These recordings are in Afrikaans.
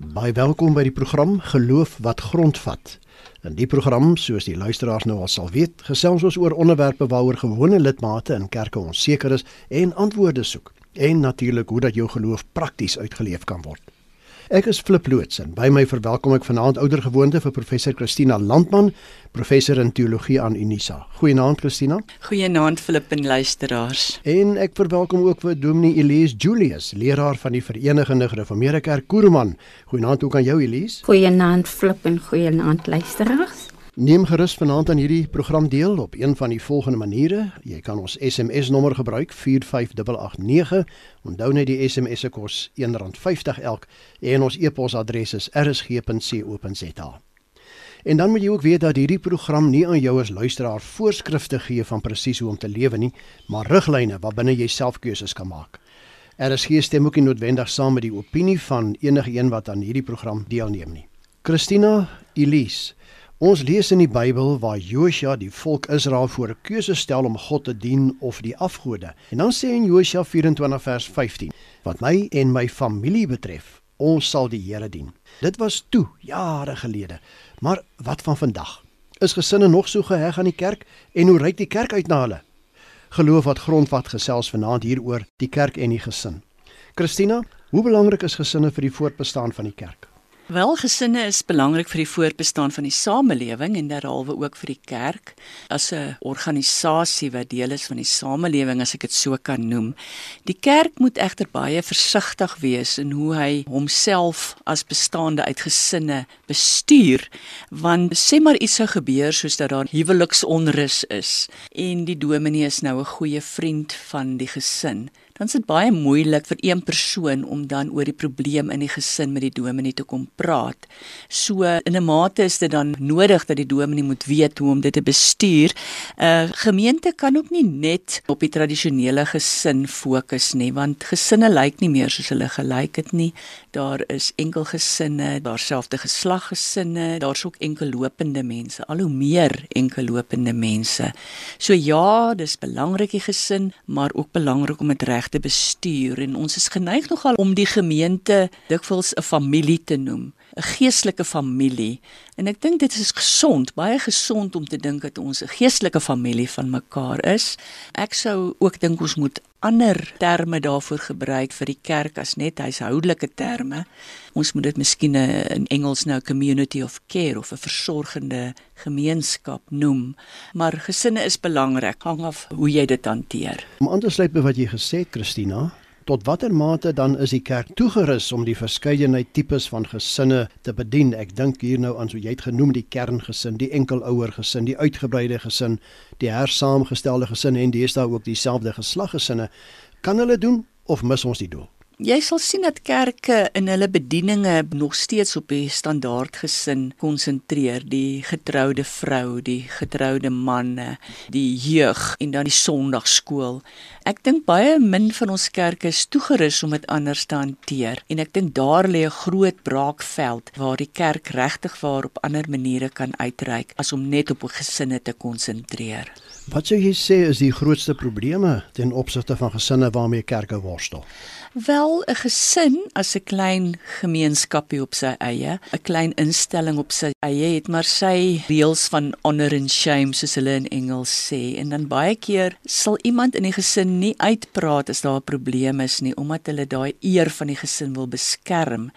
Baie welkom by die program Geloof wat grondvat. In die program, soos die luisteraars nou al sal weet, gesels ons oor onderwerpe waaroor gewone lidmate in kerke onseker is en antwoorde soek. En natuurlik hoe dat jou geloof prakties uitgeleef kan word. Ek is Flip Loots en by my verwelkom ek vanaand ouer gewoonte vir professor Christina Landman, professor in teologie aan Unisa. Goeienaand Christina. Goeienaand Flip en luisteraars. En ek verwelkom ook vir Dominee Elise Julius, leraar van die Verenigde Gereformeerde Kerk Kuruman. Goeienaand ook aan jou Elise. Goeienaand Flip en goeienaand luisteraars. Neem gerus vanaand aan hierdie program deel op een van die volgende maniere. Jy kan ons SMS nommer gebruik 45889. Onthou net die SMS se kos R1.50 elk en ons e-posadres is rsg.co.za. En dan moet jy ook weet dat hierdie program nie aan jou as luisteraar voorskrifte gee van presies hoe om te lewe nie, maar riglyne waarbinne jy self keuses kan maak. RSG stem ook nie noodwendig saam met die opinie van enige een wat aan hierdie program deelneem nie. Christina Elise Ons lees in die Bybel waar Josua die volk Israel voor 'n keuse stel om God te dien of die afgode. En dan sê in Josua 24 vers 15: Wat my en my familie betref, ons sal die Here dien. Dit was toe, jare gelede. Maar wat van vandag? Is gesinne nog so geheg aan die kerk en hoe reik die kerk uit na hulle? Geloof wat grondvat gesels vanaand hieroor die kerk en die gesin. Christina, hoe belangrik is gesinne vir die voortbestaan van die kerk? Wel gesinne is belangrik vir die voortbestaan van die samelewing en derhalwe ook vir die kerk as 'n organisasie wat deel is van die samelewing as ek dit so kan noem. Die kerk moet egter baie versigtig wees in hoe hy homself as bestaande uit gesinne bestuur want sê maar iets sou gebeur soos dat daar huweliksonrus is en die dominee is nou 'n goeie vriend van die gesin dan is dit baie moeilik vir een persoon om dan oor die probleem in die gesin met die dominee te kom praat. So in 'n mate is dit dan nodig dat die dominee moet weet hoe om dit te bestuur. 'n uh, Gemeente kan ook nie net op die tradisionele gesin fokus nie, want gesinne lyk nie meer soos hulle gelyk het nie. Daar is enkel gesinne, daar selfde geslag gesinne, daar's ook enkellopende mense, al hoe meer enkellopende mense. So ja, dis belangrik die gesin, maar ook belangrik om dit reg te bestuur en ons is geneig nogal om die gemeente dikwels 'n familie te noem, 'n geestelike familie. En ek dink dit is gesond, baie gesond om te dink dat ons 'n geestelike familie van mekaar is. Ek sou ook dink ons moet ander terme daarvoor gebruik vir die kerk as net huishoudelike terme. Ons moet dit miskien in Engels nou community of care of 'n versorgende gemeenskap noem. Maar gesinne is belangrik, hang af hoe jy dit hanteer. Om aan te sluit by wat jy gesê het, Christina, tot watter mate dan is die kerk toegerus om die verskeidenheid tipes van gesinne te bedien? Ek dink hier nou aan so jy het genoem die kerngesin, die enkelouer gesin, die uitgebreide gesin, die hersaamgestelde gesin en dis daar ook dieselfde geslaggesinne. Kan hulle doen of mis ons die doel? Jy sal sien dat kerke in hulle bedieninge nog steeds op die standaard gesin konsentreer, die getroude vrou, die getroude manne, die jeug en dan die Sondagskool. Ek dink baie min van ons kerke is toegerus om dit anders te hanteer en ek dink daar lê 'n groot braakveld waar die kerk regtig waar op ander maniere kan uitreik as om net op gesinne te konsentreer. Wat sou jy sê is die grootste probleme ten opsigte van gesinne waarmee kerke worstel? Wel 'n gesin as 'n klein gemeenskapie op sy eie, 'n klein instelling op sy eie het maar sy reëls van honor and shame soos hulle in Engels sê en dan baie keer sal iemand in die gesin nie uitpraat as daar 'n probleem is nie omdat hulle daai eer van die gesin wil beskerm.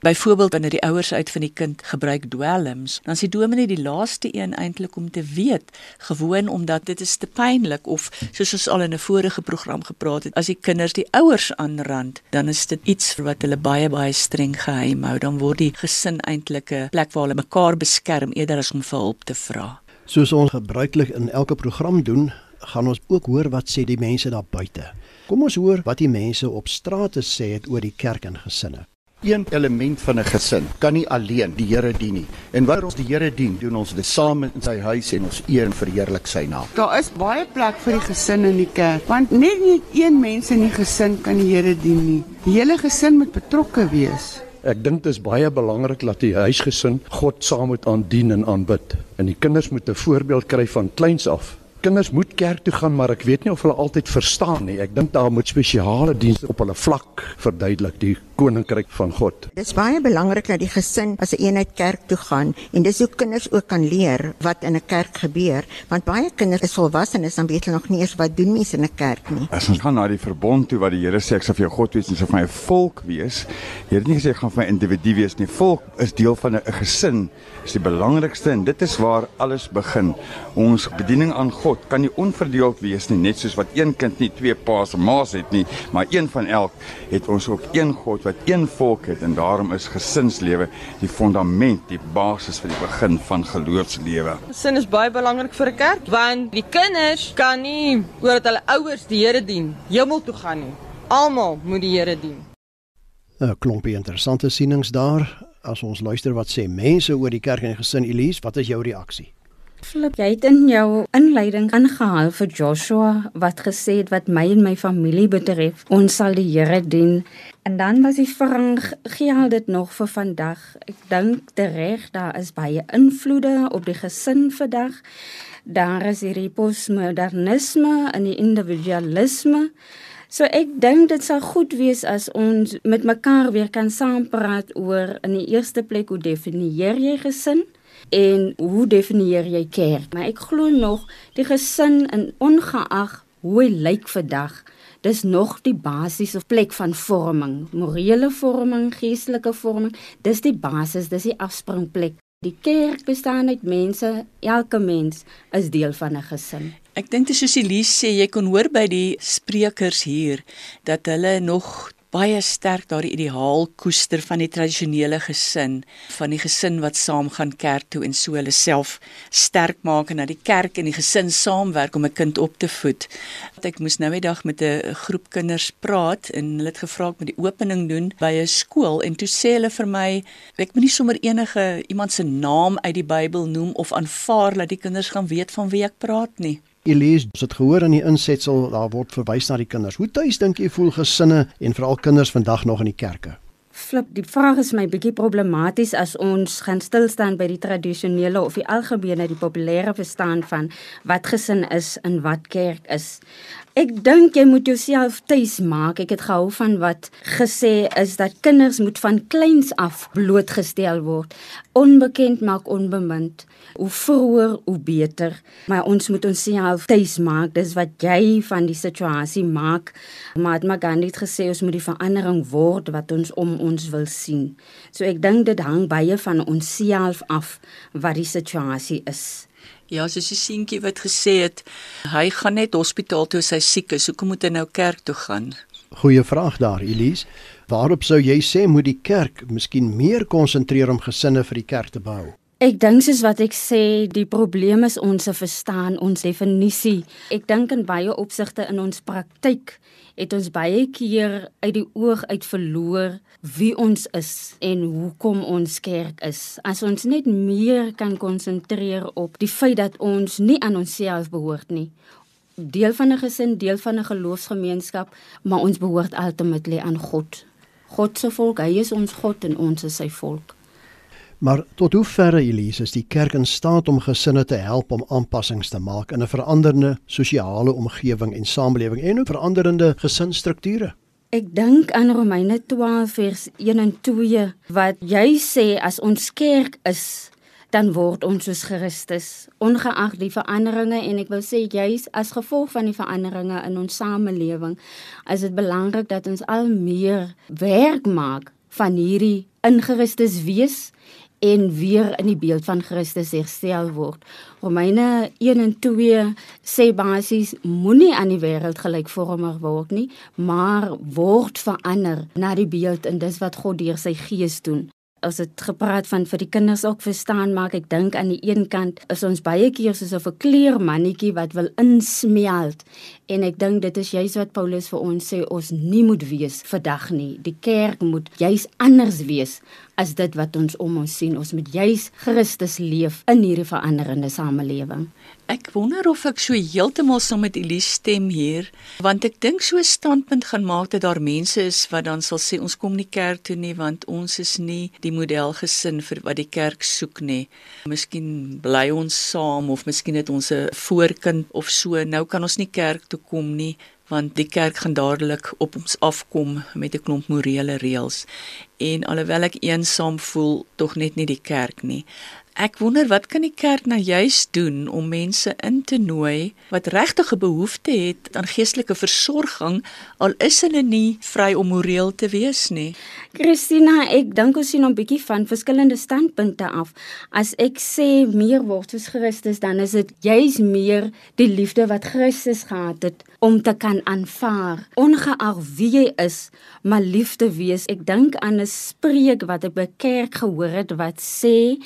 Byvoorbeeld wanneer die ouers uit van die kind gebruik dwelms, dan sê dominee die laaste een eintlik om te weet, gewoon omdat dit is te pynlik of soos ons al in 'n vorige program gepraat het, as die kinders die ouers aanraak rand, dan is dit iets wat hulle baie baie streng geheim hou. Dan word die gesin eintlik 'n plek waar hulle mekaar beskerm eerder as om vir hulp te vra. Soos ons gebruiklik in elke program doen, gaan ons ook hoor wat sê die mense daar buite. Kom ons hoor wat die mense op strate sê het oor die kerk en gesinne een element van 'n gesin kan nie alleen die Here dien nie. En wanneer ons die Here dien, doen ons dit saam in sy huis en ons eer en verheerlik sy naam. Daar is baie plek vir die gesin in die kerk, want net nie een mens in die gesin kan die Here dien nie. Die hele gesin moet betrokke wees. Ek dink dit is baie belangrik dat die huisgesin God saam moet aandien en aanbid. En die kinders moet 'n voorbeeld kry van kleins af Kinders moet kerk toe gaan, maar ek weet nie of hulle altyd verstaan nie. Ek dink daar moet spesiale dienste op hulle vlak verduidelik die koninkryk van God. Dit is baie belangrik dat die gesin as 'n een eenheid kerk toe gaan en dis hoe kinders ook kan leer wat in 'n kerk gebeur, want baie kinders is volwassenes dan weet hulle nog nie eens wat doen mense in 'n kerk nie. As ons gaan na die verbond toe wat die Here sê ek sal vir jou God wees en sou vir my volk wees. Hier het nie gesê ek gaan vir my individu wees nie. Volk is deel van 'n gesin. Is die belangrikste en dit is waar alles begin. Ons bediening aan God kan nie onverdeeld wees nie, net soos wat een kind nie twee paas en ma's het nie, maar een van elk het ons ook een God wat een volk het en daarom is gesinslewe die fundament, die basis vir die begin van geloofslewe. Gesin is baie belangrik vir 'n kerk want die kinders kan nie oordat hulle ouers die Here dien, hemel toe gaan nie. Almal moet die Here dien. 'n Klompie interessante sienings daar. As ons luister wat sê mense oor die kerk en die gesin Elise, wat is jou reaksie? Flip, jy het in jou inleiding aangehaal vir Joshua wat gesê het wat my en my familie betref, ons sal die Here dien. En dan was die verang geld dit nog vir vandag. Ek dink reg daar is baie invloede op die gesin vandag. Daar is hierdie postmodernisme en die individualisme. So ek dink dit sal goed wees as ons met mekaar weer kan saampraat oor in die eerste plek hoe definieer jy gesin? En hoe definieer jy kerk? Maar ek glo nog die gesin in ongeag hoe hy lyk vandag, dis nog die basiese plek van vorming, morele vorming, geestelike vorming, dis die basis, dis die afspringplek. Die kerk bestaan uit mense, elke mens is deel van 'n gesin. Ek dink dit is soos Elise sê, jy kon hoor by die sprekers hier dat hulle nog baie sterk daardie ideaal koester van die tradisionele gesin, van die gesin wat saam gaan kerk toe en so hulle self sterk maak en dat die kerk en die gesin saamwerk om 'n kind op te voed. Ek moes nou die dag met 'n groep kinders praat en hulle het gevra ek moet die opening doen by 'n skool en toe sê hulle vir my ek moet nie sommer enige iemand se naam uit die Bybel noem of aanvaar dat die kinders gaan weet van wie ek praat nie. Elise, ons het gehoor aan die insetsel daar word verwys na die kinders. Hoe tuis dink jy voel gesinne en veral kinders vandag nog in die kerke? Flip, die vraag is my bietjie problematies as ons gaan stil staan by die tradisionele of die algemene die populêre verstaan van wat gesin is en wat kerk is. Ek dink jy moet jouself tuis maak. Ek het gehou van wat gesê is dat kinders moet van kleins af blootgestel word. Onbekend maak onbemind. Hoe vroeër hoe beter. Maar ons moet onsself tuis maak. Dis wat jy van die situasie maak. Mahatma Gandhi het gesê ons moet die verandering word wat ons om ons wil sien. So ek dink dit hang baie van onsself af wat die situasie is. Ja, soos die seentjie wat gesê het, hy gaan net hospitaal toe as hy siek is. Hoekom moet hy nou kerk toe gaan? Goeie vraag daar, Elise. Waarop sou jy sê moet die kerk miskien meer konsentreer om gesinne vir die kerk te bou? Ek dink soos wat ek sê, die probleem is ons se verstaan, ons definisie. Ek dink in baie opsigte in ons praktyk het ons baie keer uit die oog uit verloor wie ons is en hoekom ons kerk is. As ons net meer kan konsentreer op die feit dat ons nie aan onsself behoort nie. Deel van 'n gesin, deel van 'n geloofsgemeenskap, maar ons behoort ultimately aan God. God se volk, hy is ons God en ons is sy volk. Maar tot hoe ver is die kerk in staat om gesinne te help om aanpassings te maak in 'n veranderende sosiale omgewing en samelewing en ook veranderende gesinsstrukture? Ek dink aan Romeine 12 vers 1 en 2 wat jy sê as ons kerk is dan word ons soos Christus ongeag die veranderinge en ek wil sê juis as gevolg van die veranderinge in ons samelewing is dit belangrik dat ons al meer werk maak van hierdie ingeristes wees en weer in die beeld van Christus herstel word. Romeine 1 en 2 sê basies moenie aan die wêreld gelykvormig word nie, maar word verander na die beeld en dis wat God deur sy gees doen as dit gepraat van vir die kinders ook verstaan maak ek dink aan die een kant is ons baie keer soos 'n kleermannetjie wat wil insmelt. En ek dink dit is juis wat Paulus vir ons sê ons nie moet wees vandag nie. Die kerk moet juis anders wees as dit wat ons om ons sien. Ons moet juis Christus leef in hierdie veranderende samelewing Ek wonder of ek so heeltemal saam met Elise stem hier, want ek dink so 'n standpunt gaan maak dat daar mense is wat dan sal sê ons kom nie kerk toe nie want ons is nie die modelgesin vir wat die kerk soek nie. Miskien bly ons saam of miskien het ons 'n voorkind of so. Nou kan ons nie kerk toe kom nie want die kerk gaan dadelik op ons afkom met 'n klomp morele reëls. En alhoewel ek eensaam voel, tog net nie die kerk nie. Ek wonder wat kan die kerk nou juis doen om mense in te nooi wat regtig 'n behoefte het aan geestelike versorging al is hulle nie vry om moreel te wees nie. Christina, ek dink ons sien 'n bietjie van verskillende standpunte af. As ek sê meer word soos Christus, dan is dit juis meer die liefde wat Christus gehad het om te kan aanvaar, ongeag wie jy is, maar liefde wees. Ek dink aan 'n spreek wat ek by kerk gehoor het wat sê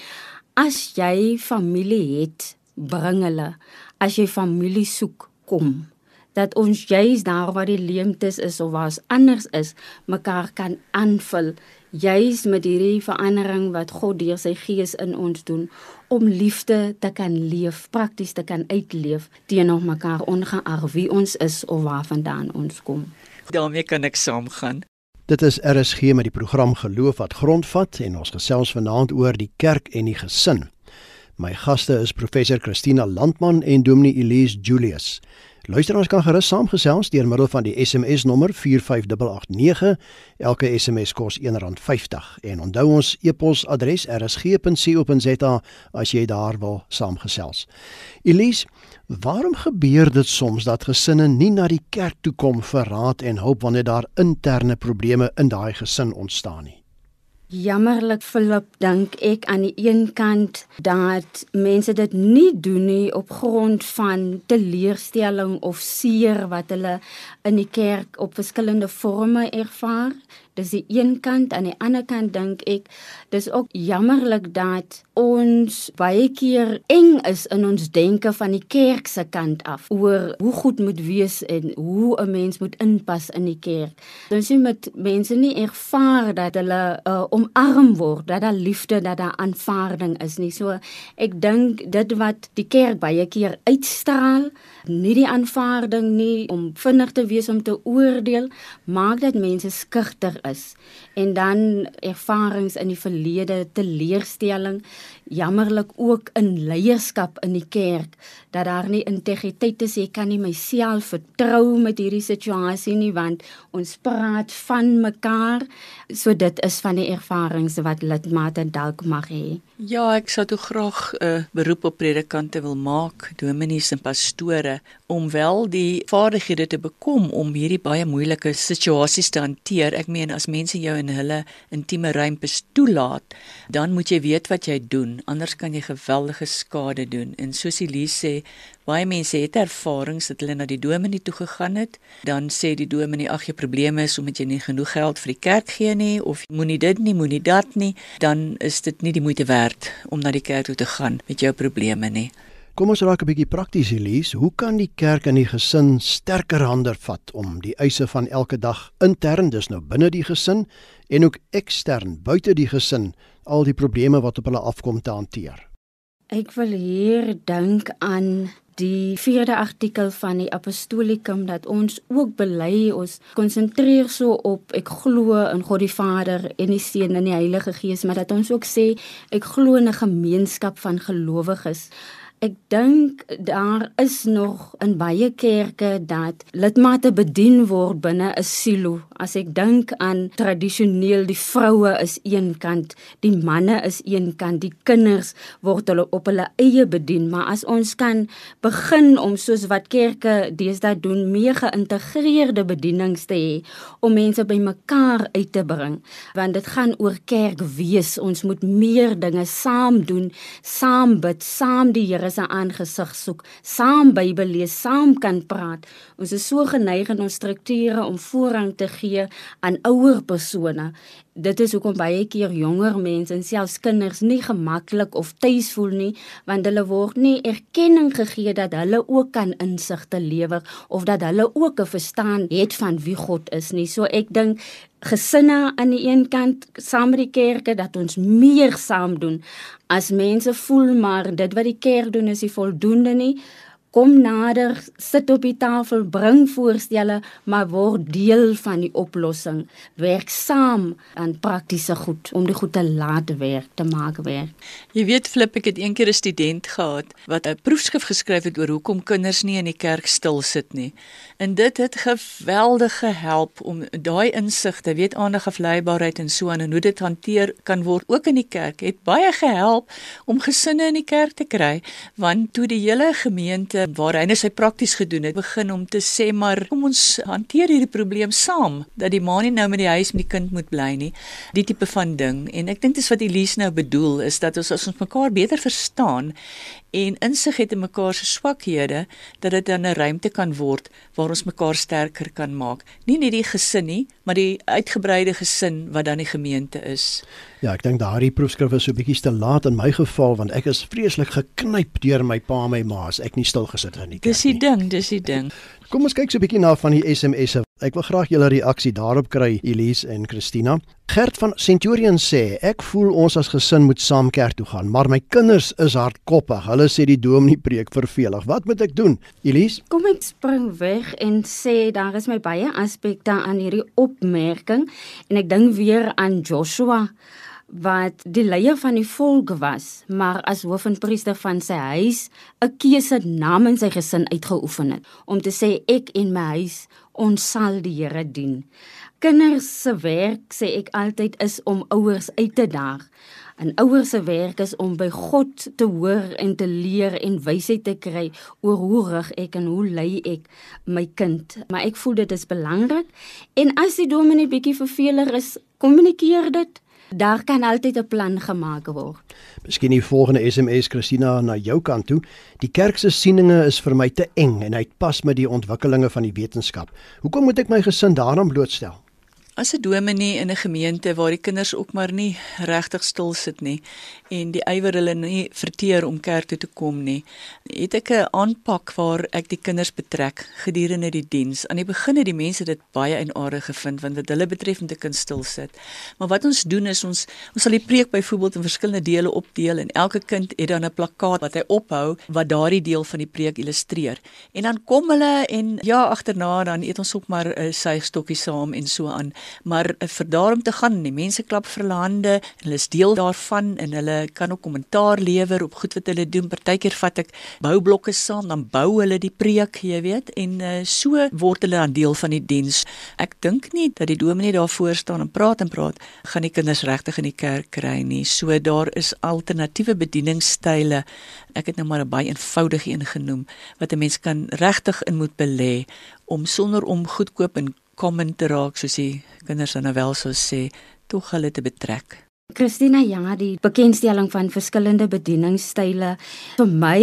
As jy familie het, bring hulle. As jy familie soek, kom. Dat ons juis daar waar die leemtes is of waar anders is, mekaar kan aanvul, juis met hierdie verandering wat God deur sy gees in ons doen om liefde te kan leef, prakties te kan uitleef teenoor mekaar ongeag wie ons is of waarvandaan ons kom. daarmee kan ek saamgaan. Dit is RSG met die program Geloof wat grondvat en ons gesels vanaand oor die kerk en die gesin. My gaste is professor Christina Landman en Dominee Elise Julius. Luisteraars kan gerus saamgesels deur middel van die SMS nommer 45889. Elke SMS kos R1.50 en onthou ons e-posadres rsg.co.za as jy daar wil saamgesels. Elise, waarom gebeur dit soms dat gesinne nie na die kerk toe kom vir raad en hulp wanneer daar interne probleme in daai gesin ontstaan nie? Jammerlik Philip dink ek aan die een kant dat mense dit nie doen nie op grond van teleurstelling of seer wat hulle in die kerk op verskillende forme ervaar. Dis die een kant aan die ander kant dink ek dis ook jammerlik dat ons baie keer eng is in ons denke van die kerk se kant af oor hoe goed moet wees en hoe 'n mens moet inpas in die kerk. Ons sien met mense nie ervaar dat hulle uh, omarm word, dat daar liefde, dat daar aanvaarding is nie. So ek dink dit wat die kerk baie keer uitstraal, nie die aanvaarding nie om vinnig te wees om te oordeel, maak dat mense skugter is. En dan ervarings in die verlede teleurstelling jammerlik ook in leierskap in die kerk dat daar nie integriteit is jy kan nie myself vertrou met hierdie situasie nie want ons praat van mekaar. So dit is van die ervarings wat lidmate dalk mag hê Ja, ek sou toe graag 'n uh, beroep op predikante wil maak, dominees en pastore om wel die vaardighede te bekom om hierdie baie moeilike situasies te hanteer. Ek meen as mense jou in hulle intieme ruimtes toelaat, dan moet jy weet wat jy doen, anders kan jy geweldige skade doen. En soos Elise sê, baie mense het ervarings dat hulle na die dominee toe gegaan het, dan sê die dominee ag, jou probleme is omdat jy nie genoeg geld vir die kerk gee nie of moenie dit nie, moenie dat nie, dan is dit nie die moeite werd om na die kerk toe te gaan met jou probleme nie. Kom ons raak 'n bietjie prakties, Elise. Hoe kan die kerk en die gesin sterker hande vat om die eise van elke dag intern, dis nou binne die gesin en ook ekstern, buite die gesin, al die probleme wat op hulle afkom te hanteer? Ek wil hier dink aan die vierde artikel van die apostolikum dat ons ook bely ons konsentreer so op ek glo in God die Vader en die Seun en die Heilige Gees maar dat ons ook sê ek glo in 'n gemeenskap van gelowiges Ek dink daar is nog in baie kerke dat lidmate bedien word binne 'n silo. As ek dink aan tradisioneel die vroue is een kant, die manne is een kant, die kinders word hulle op hulle eie bedien, maar as ons kan begin om soos wat kerke deesdae doen, meer geïntegreerde bedienings te hê om mense bymekaar uit te bring, want dit gaan oor kerk wees. Ons moet meer dinge saam doen, saam bid, saam die Here se aangesig soek, saam Bybel lees, saam kan praat. Ons is so geneig in ons strukture om voorrang te gee aan ouer persone dit is hoekom baie keer jonger mense en selfs kinders nie gemaklik of tuis voel nie want hulle word nie erkenning gegee dat hulle ook kan insigte lewer of dat hulle ook 'n verstaan het van wie God is nie. So ek dink gesinne aan die een kant saam met die kerke dat ons meer saam doen. As mense voel maar dit wat die kerk doen is nie voldoende nie, kom nader, sit op die tafel, bring voorstelle, maar word deel van die oplossing. Werk saam aan praktiese goed om die goed te laat werk, te maak werk. Jy weet Flip, ek het eendag 'n student gehad wat 'n proefskrif geskryf het oor hoekom kinders nie in die kerk stil sit nie. En dit het geweldig gehelp om daai insigte, weet aandag afleibaarheid en so aan en hoe dit hanteer kan word ook in die kerk. Het baie gehelp om gesinne in die kerk te kry, want toe die hele gemeente waar hy net sy prakties gedoen het, begin om te sê maar kom ons hanteer hierdie probleem saam dat die ma nie nou met die huis met die kind moet bly nie. Die tipe van ding. En ek dink dis wat Elise nou bedoel is dat ons as ons mekaar beter verstaan en insig het in mekaar se swakhede dat dit dan 'n ruimte kan word waar ons mekaar sterker kan maak. Nie net die gesin nie, maar die uitgebreide gesin wat dan die gemeente is. Ja, ek dink daardie proefskrif is so bietjie te laat in my geval want ek is vreeslik geknyp deur my pa en my ma as ek nie stil gesit het in die kerk nie. Dis die ding, dis die ding. Kom ons kyk so 'n bietjie na van die SMS'e. Ek wil graag julle reaksie daarop kry, Elise en Christina. Gert van Centurion sê, ek voel ons as gesin moet saam kerk toe gaan, maar my kinders is hardkoppig. Hulle sê die dominee preek vervelig. Wat moet ek doen? Elise? Kom ek spring weg en sê daar is my baie aspekte aan hierdie opmerking en ek dink weer aan Joshua wat die leier van die volk was, maar as hoof en priester van sy huis 'n keuse namens sy gesin uitgeoefen het om te sê ek en my huis ons sal die Here dien. Kinders se werk sê ek altyd is om ouers uit te daag. 'n Ouer se werk is om by God te hoor en te leer en wysheid te kry oor hoe rig ek en hoe lei ek my kind. Maar ek voel dit is belangrik en as die dominee bietjie verveler is, kommunikeer dit. Daar kan altyd 'n plan gemaak word. Miskien die volgende SMS Christina na jou kant toe. Die kerk se sieninge is vir my te eng en hy pas met die ontwikkelinge van die wetenskap. Hoekom moet ek my gesin daaraan blootstel? As 'n dominee in 'n gemeente waar die kinders ook maar nie regtig stil sit nie en die ywer hulle nie verteer om kerk toe te kom nie, het ek 'n aanpak waar ek die kinders betrek gedurende die diens. Aan die begin het die mense dit baie eienaardig gevind want dit hulle betref om te kan stil sit. Maar wat ons doen is ons ons sal die preek byvoorbeeld in verskillende dele opdeel en elke kind het dan 'n plakkaat wat hy ophou wat daardie deel van die preek illustreer. En dan kom hulle en ja agterna dan eet ons ook maar 'n uh, suigstokkie saam en so aan maar uh, vir daarom te gaan die mense klap vir hulle hande en hulle is deel daarvan en hulle kan ook kommentaar lewer op goed wat hulle doen. Partykeer vat ek boublokke saam dan bou hulle die preek jy weet en uh, so word hulle dan deel van die diens. Ek dink nie dat die dominee daar voor staan en praat en praat gaan die kinders regtig in die kerk kry nie. So daar is alternatiewe bedieningsstyle. Ek het nou maar 'n baie eenvoudige een genoem wat 'n mens kan regtig in moet belê om sonder om goedkoop en common te raak soos die kinders dan nou wel sou sê, tog hulle te betrek. Christina ja, die bekendstelling van verskillende bedieningsstyle. Vir my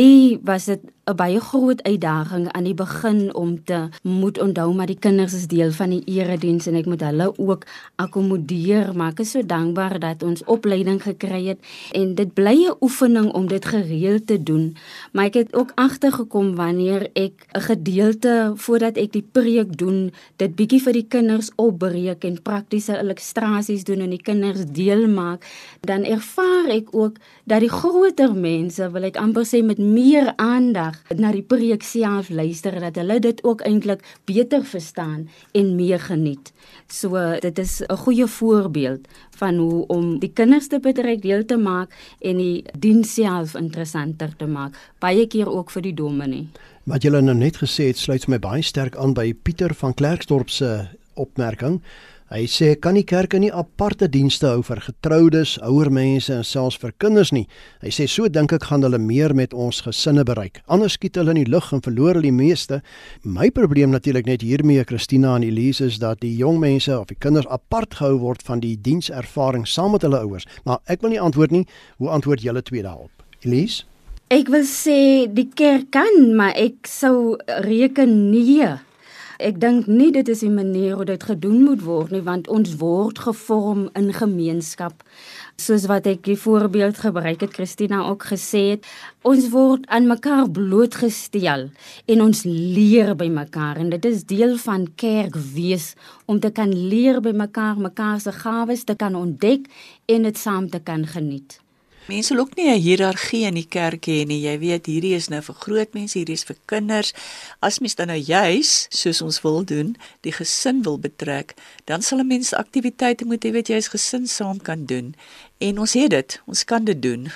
was dit 'n baie groot uitdaging aan die begin om te moet onthou maar die kinders is deel van die erediens en ek moet hulle ook akkommodeer, maar ek is so dankbaar dat ons opleiding gekry het en dit bly 'n oefening om dit gereeld te doen. Maar ek het ook agtergekom wanneer ek 'n gedeelte voordat ek die preek doen, dit bietjie vir die kinders opbreek en praktiese illustrasies doen en die kinders deel maak, dan ervaar ek ook dat die groter mense, wil ek amper sê met meer aandag na die preek self luister dat hulle dit ook eintlik beter verstaan en meer geniet. So dit is 'n goeie voorbeeld van hoe om die kinders te betrek deel te maak en die diens self interessanter te maak, baie keer ook vir die dominee. Wat julle nou net gesê het, sluit my baie sterk aan by Pieter van Klerksdorp se opmerking. Hy sê kan die kerke nie aparte dienste hou vir getroudes, ouer mense en selfs vir kinders nie. Hy sê so dink ek gaan hulle meer met ons gesinne bereik. Anders skiet hulle in die lug en verloor hulle die meeste. My probleem natuurlik net hiermee Christina en Elise is dat die jong mense of die kinders apart gehou word van die dienservaring saam met hulle ouers. Maar ek wil nie antwoord nie. Hoe antwoord julle twee daarop? Elise? Ek wil sê die kerk kan, maar ek sou reken nee Ek dink nie dit is die manier hoe dit gedoen moet word nie want ons word gevorm in gemeenskap. Soos wat ek die voorbeeld gebruik het Christina ook gesê het, ons word aan mekaar blootgestel en ons leer by mekaar en dit is deel van kerk wees om te kan leer by mekaar, mekaar se gawes te kan ontdek en dit saam te kan geniet. Mense wil ook nie 'n hiërargie in die kerk hê nie. Jy weet, hierdie is nou vir groot mense, hierdie is vir kinders. As mens dan nou juis, soos ons wil doen, die gesin wil betrek, dan sal 'n mens aktiwiteite moet hê wat jy as gesin saam kan doen. En ons het dit. Ons kan dit doen.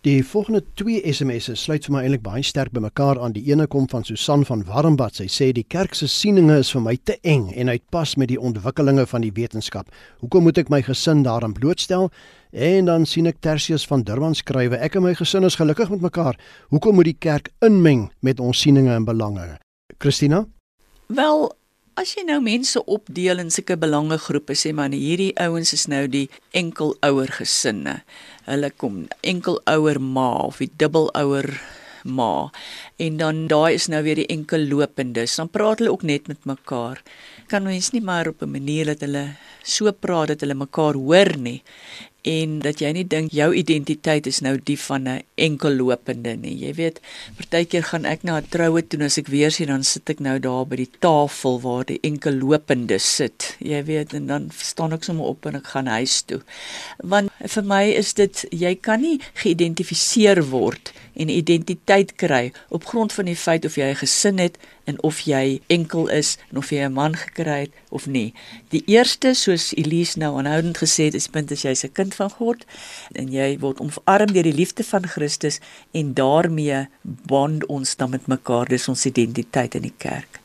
Die volgende twee SMS'e sluit vir my eintlik baie sterk by mekaar aan. Die ene kom van Susan van Warmbad. Sy sê die kerk se sieninge is vir my te eng en uitpas met die ontwikkelinge van die wetenskap. Hoekom moet ek my gesin daaraan blootstel? En dan sien ek Tertius van Durban skrywe: Ek en my gesin is gelukkig met mekaar. Hoekom moet die kerk inmeng met ons sieninge en belange? Christina? Wel, as jy nou mense opdeel in sulke belangegroepe, sê maar hierdie ouens is nou die enkelouer gesinne. Hulle kom enkelouer ma of die dubbelouer ma en dan daai is nou weer die enkellopendes. Dan praat hulle ook net met mekaar. Kan mens nie maar op 'n manier dat hulle so praat dat hulle mekaar hoor nie en dat jy nie dink jou identiteit is nou die van 'n enkellopende nie. Jy weet, partykeer gaan ek na 'n troue toe en as ek weer sien dan sit ek nou daar by die tafel waar die enkellopende sit. Jy weet, en dan staan ek sommer op en ek gaan huis toe. Want vir my is dit jy kan nie geïdentifiseer word en identiteit kry op grond van die feit of jy 'n gesin het en of jy enkel is en of jy 'n man gekry het of nie. Die eerste, soos Elise nou aanhoudend gesê het, is punt as jy's 'n kind van God en jy word omarm deur die liefde van Christus en daarmee bond ons dan met mekaar, dis ons identiteit in die kerk.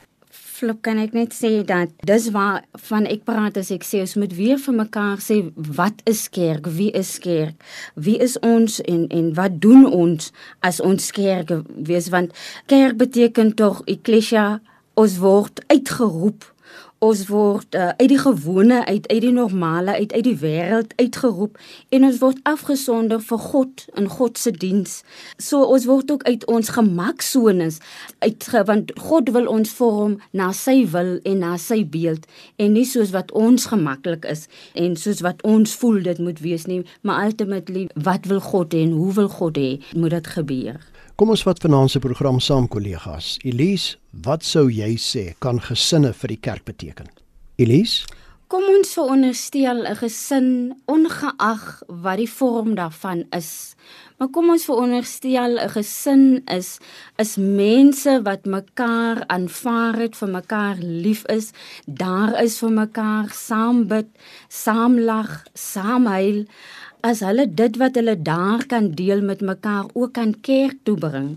Flip kan ek net sê dat dis waar van ek praat as ek sê ons moet weer vir mekaar sê wat is kerk? Wie is kerk? Wie is ons en en wat doen ons as ons kerk wees want kerk beteken tog ekklesia ons word uitgeroep ons word uh, uit die gewone uit uit die normale uit uit die wêreld uitgeroep en ons word afgesonder vir God in God se diens. So ons word ook uit ons gemaksones uit want God wil ons vorm na sy wil en na sy beeld en nie soos wat ons gemaklik is en soos wat ons voel dit moet wees nie, maar ultimately wat wil God hê en hoe wil God hê moet dit gebeur? Kom ons vat vanaand se program saam kollegas. Elise, wat sou jy sê kan gesinne vir die kerk beteken? Elise? Kom ons veronderstel 'n gesin ongeag wat die vorm daarvan is. Maar kom ons veronderstel 'n gesin is is mense wat mekaar aanvaar het, vir mekaar lief is, daar is vir mekaar saam bid, saam lag, saam huil as hulle dit wat hulle daar kan deel met mekaar ook aan kerk toe bring.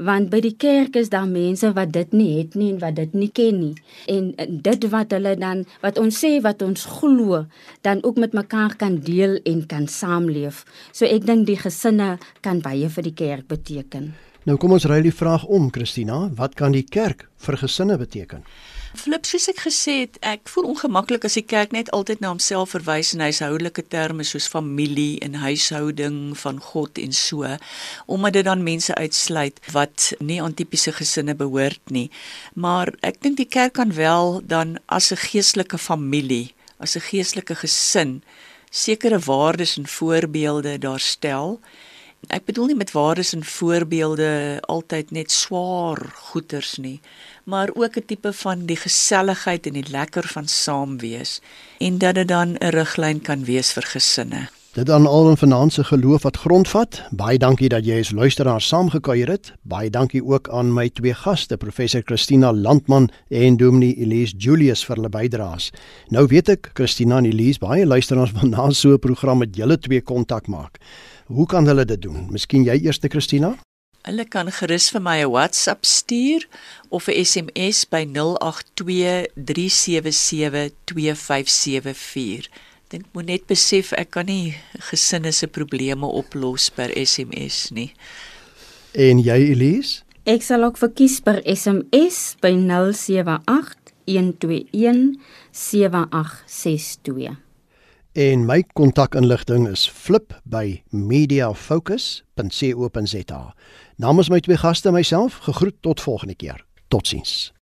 Want by die kerk is daar mense wat dit nie het nie en wat dit nie ken nie. En dit wat hulle dan wat ons sê wat ons glo dan ook met mekaar kan deel en kan saamleef. So ek dink die gesinne kan baie vir die kerk beteken. Nou kom ons ry die vraag om Christina. Wat kan die kerk vir gesinne beteken Flip soos ek gesê het, ek voel ongemaklik as die kerk net altyd na homself verwys in huishoudelike terme soos familie en huishouding van God en so, omdat dit dan mense uitsluit wat nie aan tipiese gesinne behoort nie. Maar ek dink die kerk kan wel dan as 'n geestelike familie, as 'n geestelike gesin sekere waardes en voorbeelde daar stel Ek bedoel nie met waardes en voorbeelde altyd net swaar goeters nie, maar ook 'n tipe van die geselligheid en die lekker van saam wees en dat dit dan 'n riglyn kan wees vir gesinne. Dit dan al 'n finansiële geloof wat grondvat. Baie dankie dat jy as luisteraar saamgekuier het. Baie dankie ook aan my twee gaste, professor Christina Landman en Dominee Elise Julius vir hulle bydraes. Nou weet ek Christina en Elise baie luisteraars wil na so 'n program met julle twee kontak maak. Hoe kan hulle dit doen? Miskien jy eers, Christina? Hulle kan gerus vir my 'n WhatsApp stuur of 'n SMS by 0823772574. Dink moet net besef ek kan nie gesinne se probleme oplos per SMS nie. En jy Elise? Ek sal ook verkies per SMS by 0781217862. En my kontakinligting is flip by mediafocus.co.za. Namens my twee gaste myself, gegroet tot volgende keer. Totsiens.